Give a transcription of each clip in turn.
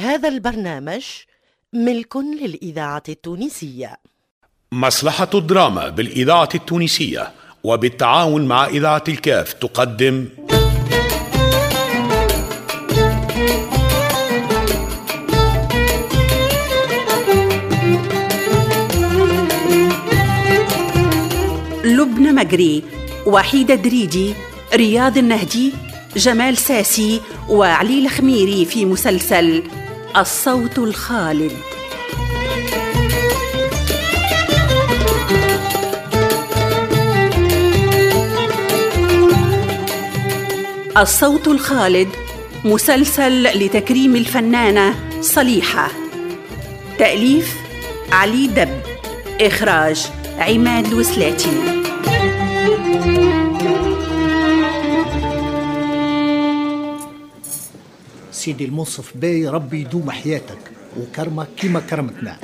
هذا البرنامج ملك للإذاعة التونسية. مصلحة الدراما بالإذاعة التونسية وبالتعاون مع إذاعة الكاف تقدم. لبنى مجري وحيدة دريدي رياض النهدي جمال ساسي وعلي الخميري في مسلسل الصوت الخالد. الصوت الخالد مسلسل لتكريم الفنانة صليحة. تأليف علي دب. إخراج عماد الوسلاتي سيدي المنصف باي ربي يدوم حياتك وكرمك كما كرمتنا.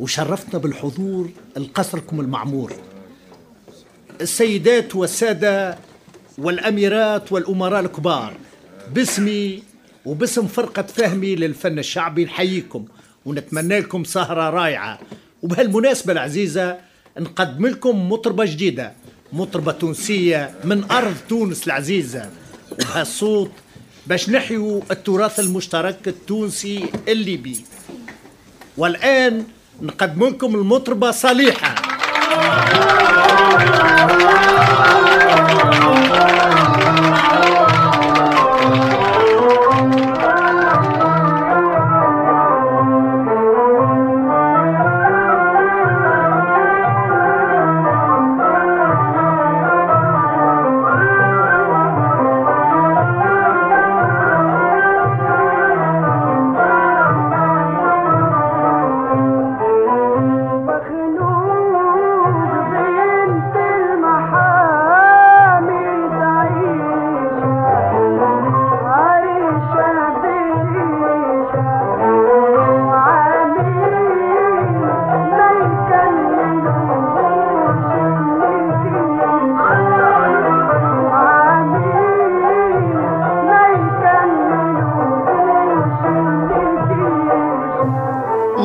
وشرفتنا بالحضور لقصركم المعمور. السيدات والسادة والأميرات والأمراء الكبار باسمي وباسم فرقة فهمي للفن الشعبي نحييكم ونتمنى لكم سهرة رائعة. وبهالمناسبة العزيزة نقدم لكم مطربة جديدة مطربة تونسية من أرض تونس العزيزة. وبهالصوت باش نحيوا التراث المشترك التونسي الليبي. والآن نقدم لكم المطربة صليحة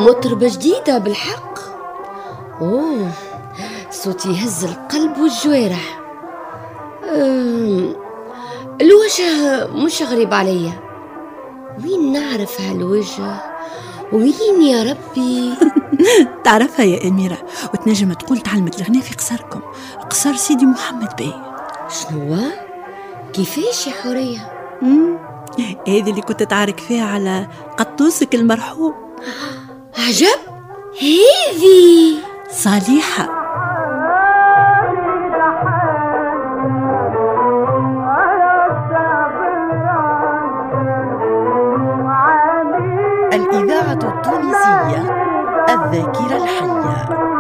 مطربة جديدة بالحق. أوه صوت يهز القلب والجوارح. أم، الوجه مش غريب عليا وين نعرف هالوجه؟ وين يا ربي؟ تعرفها يا أميرة وتنجم تقول تعلمت الغناء في قصركم قصر سيدي محمد بي شنو؟ كيفاش يا حورية؟ مم. هذه اللي كنت تعارك فيها على قطوسك المرحوم. عجب هذه. صالحة. الإذاعة التونسية الذاكرة الحية.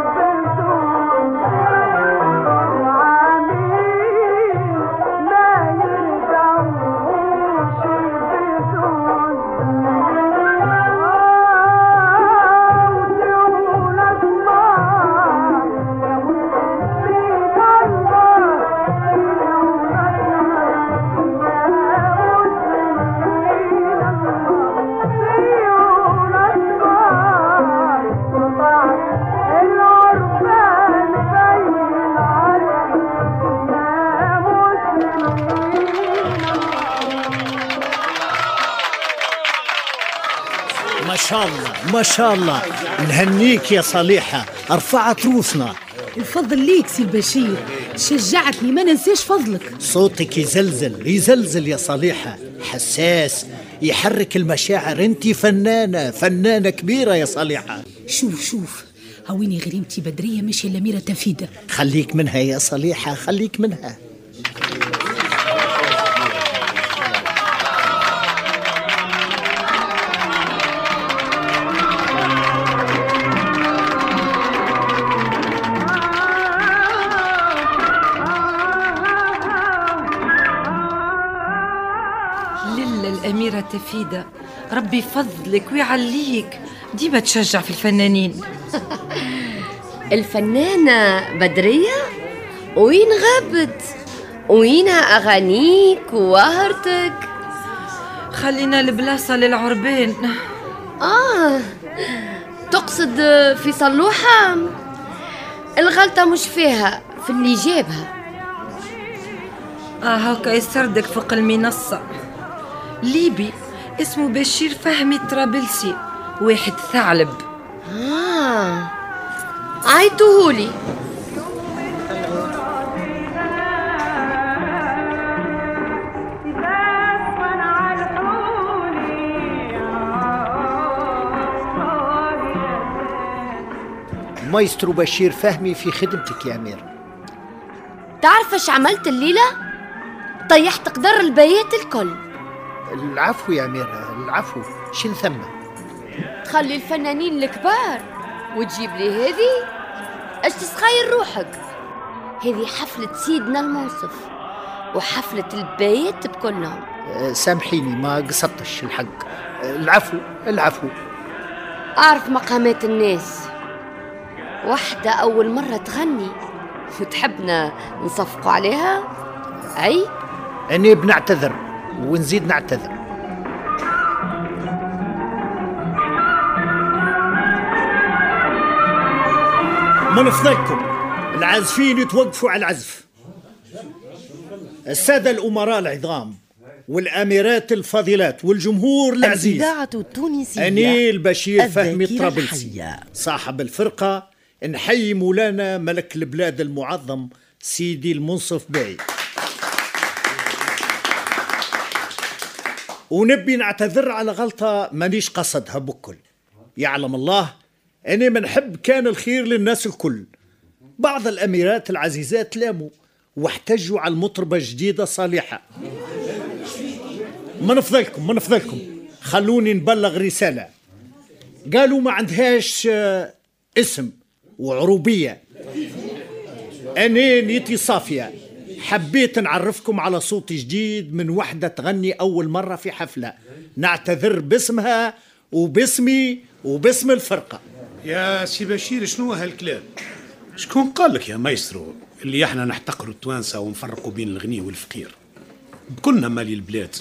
ما شاء الله ما شاء الله. نهنيك يا صليحة رفعت روسنا. الفضل ليك سي البشير شجعتني ما ننساش فضلك. صوتك يزلزل يزلزل يا صليحة. حساس يحرك المشاعر. انت فنانة فنانة كبيرة يا صليحة. شوف شوف هويني غريمتي بدرية مش إلا ميرة تفيدة. خليك منها يا صليحة خليك منها. تفيدة ربي يفضلك ويعليك. ديما تشجع في الفنانين. الفنانة بدرية وين غابت؟ وين أغانيك ووهرتك خلينا البلاصة للعربان آه تقصد في صلوحة؟ الغلطة مش فيها في اللي جابها. آه هكا يسردك فوق المنصة. ليبي اسمه بشير فهمي طرابلسي واحد ثعلب. آه. عيطوهولي مايسترو بشير فهمي في خدمتك يا أمير. تعرف إيش عملت الليلة؟ طيحت قدر البيات الكل. العفو يا أمير العفو. شن ثم تخلي الفنانين الكبار وتجيب لي هذه. إيش تسخير روحك؟ هذه حفلة سيدنا المنصف وحفلة البيات بكلهم أه، سامحيني ما قصدتش الحق. العفو العفو. أعرف مقامات الناس. واحدة أول مرة تغني. وتحبنا نصفقوا عليها؟ عيب أنا بنعتذر. ونزيد نعتذر. من فضلكم العازفين يتوقفوا على العزف. السادة الأمراء العظام والأميرات الفاضلات والجمهور العزيز. الإذاعة التونسية أني البشير فهمي الذاكرة طرابلسي. الحية. صاحب الفرقة نحيي مولانا ملك البلاد المعظم سيدي المنصف باي ونبي نعتذر على غلطة مانيش قصدها بكل. يعلم الله أني منحب كان الخير للناس الكل. بعض الأميرات العزيزات لاموا واحتجوا على المطربة الجديدة صالحة. من فضلكم من فضلكم خلوني نبلغ رسالة. قالوا ما عندهاش آه، اسم وعروبية. أنا نيتي صافية. حبيت نعرفكم على صوت جديد من وحدة تغني أول مرة في حفلة. نعتذر باسمها وباسمي وباسم الفرقة. يا سي بشير شنو هالكلام؟ شكون قال لك يا مايسترو اللي إحنا نحتقروا التوانسة ونفرقوا بين الغني والفقير؟ كلنا مالي البلاد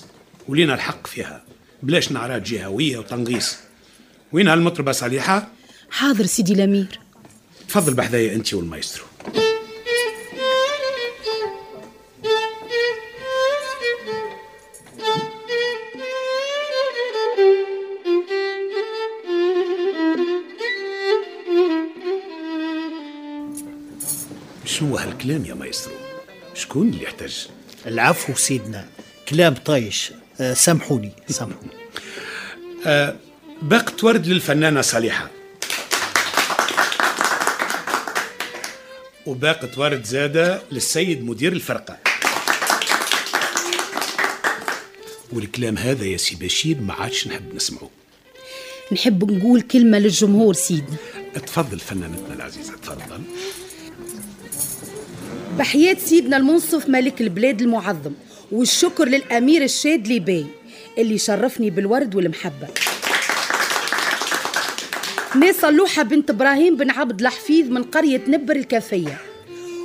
ولينا الحق فيها. بلاش نعرات جهوية وتنغيص. وين هالمطربة صالحة؟ حاضر سيدي الأمير. تفضل بحذايا أنت والمايسترو. هالكلام يا مايسترو. شكون اللي يحتاج العفو سيدنا. كلام طايش. أه سامحوني سامحوني. باقة ورد للفنانة صالحة. وباقة ورد زادة للسيد مدير الفرقة. والكلام هذا يا سي بشير ما عادش نحب نسمعه. نحب نقول كلمة للجمهور سيدنا. تفضل فنانتنا العزيزة تفضل. بحياة سيدنا المنصف ملك البلاد المعظم والشكر للأمير الشادلي باي اللي شرفني بالورد والمحبة. ناس صلوحة بنت إبراهيم بن عبد الحفيظ من قرية نبر الكافية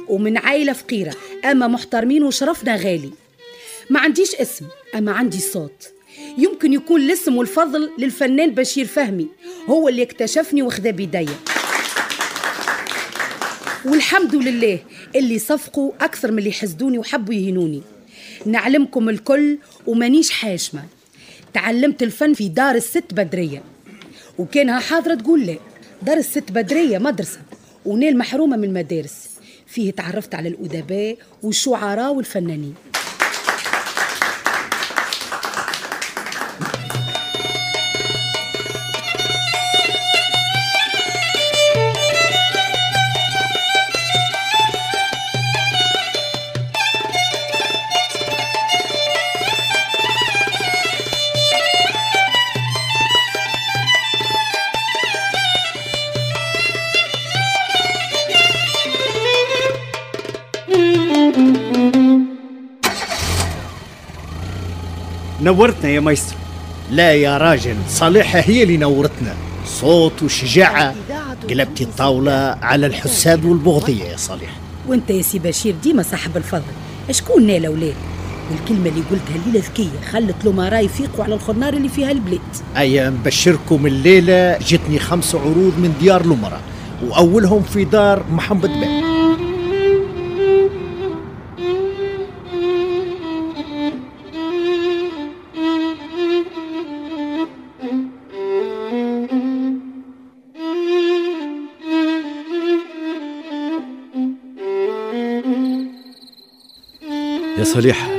ومن عائلة فقيرة أما محترمين وشرفنا غالي. ما عنديش اسم أما عندي صوت. يمكن يكون الاسم والفضل للفنان بشير فهمي هو اللي اكتشفني وخذا بيديا. والحمد لله اللي صفقوا أكثر من اللي حسدوني وحبوا يهينوني نعلمكم الكل ومانيش حاشمة. تعلمت الفن في دار الست بدرية. وكانها حاضرة تقول لا دار الست بدرية مدرسة ونيل محرومة من المدارس. فيه تعرفت على الأدباء والشعراء والفنانين. نورتنا يا مايسترو. لا يا راجل صالحة هي اللي نورتنا. صوت وشجاعة قلبتي الطاولة على الحساد والبغضية يا صالح. وانت يا سي بشير ديما صاحب الفضل. شكون نال أولاد؟ والكلمة اللي قلتها الليلة ذكية خلت الأمراء يفيقوا على الخنار اللي فيها البلاد أي نبشركم الليلة جتني خمس عروض من ديار الأمراء وأولهم في دار محمد بن. يا صليح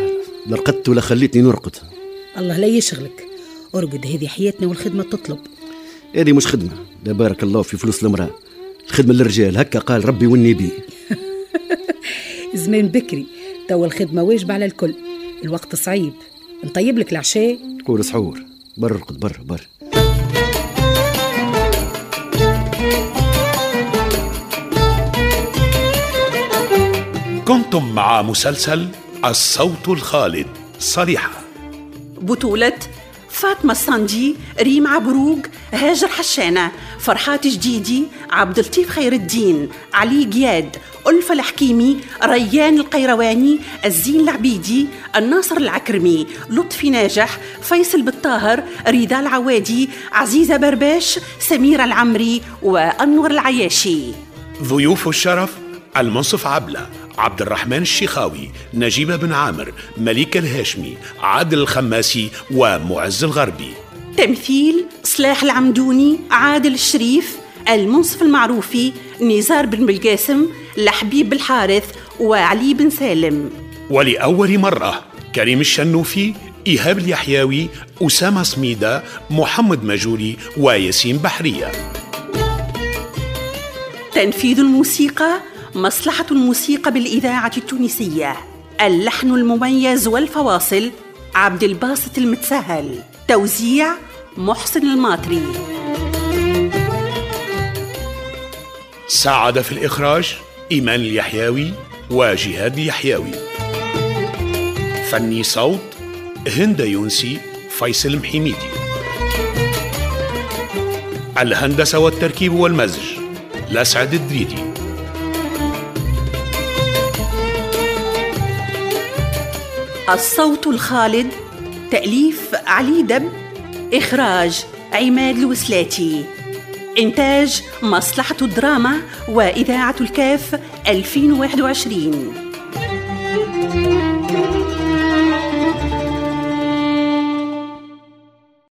لا رقدت ولا خليتني نرقد. الله لا يشغلك. أرقد هذه حياتنا والخدمة تطلب. هذه مش خدمة. لا بارك الله في فلوس المرأة. الخدمة للرجال. هكا قال ربي والنبي. زمان بكري. توا الخدمة واجبة على الكل. الوقت صعيب. نطيب لك العشاء. تقول سحور. بر ارقد بر بر. كنتم مع مسلسل الصوت الخالد صريحة. بطولة فاطمة الصندي ريم عبروق هاجر حشانة فرحات جديدي عبد اللطيف خير الدين علي قياد ألفة الحكيمي ريان القيرواني الزين العبيدي الناصر العكرمي لطفي ناجح فيصل بالطاهر رضا العوادي عزيزة برباش سميرة العمري وأنور العياشي. ضيوف الشرف المنصف عبلة. عبد الرحمن الشيخاوي نجيبة بن عامر مليكة الهاشمي عادل الخماسي ومعز الغربي. تمثيل صلاح العمدوني عادل الشريف المنصف المعروفي نزار بن بالقاسم لحبيب بالحارث وعلي بن سالم. ولأول مرة كريم الشنوفي إيهاب اليحيوي أسامة سميدة محمد مجولي وياسين بحرية. تنفيذ الموسيقى مصلحة الموسيقى بالإذاعة التونسية. اللحن المميز والفواصل عبد الباسط المتسهل توزيع محسن الماطري. ساعد في الإخراج إيمان اليحيوي وجهاد اليحيوي فني صوت هند يونسي فيصل محميدي. الهندسة والتركيب والمزج لسعد الدريدي. الصوت الخالد تأليف علي دب إخراج عماد الوسلاتي. إنتاج مصلحة الدراما وإذاعة الكاف 2021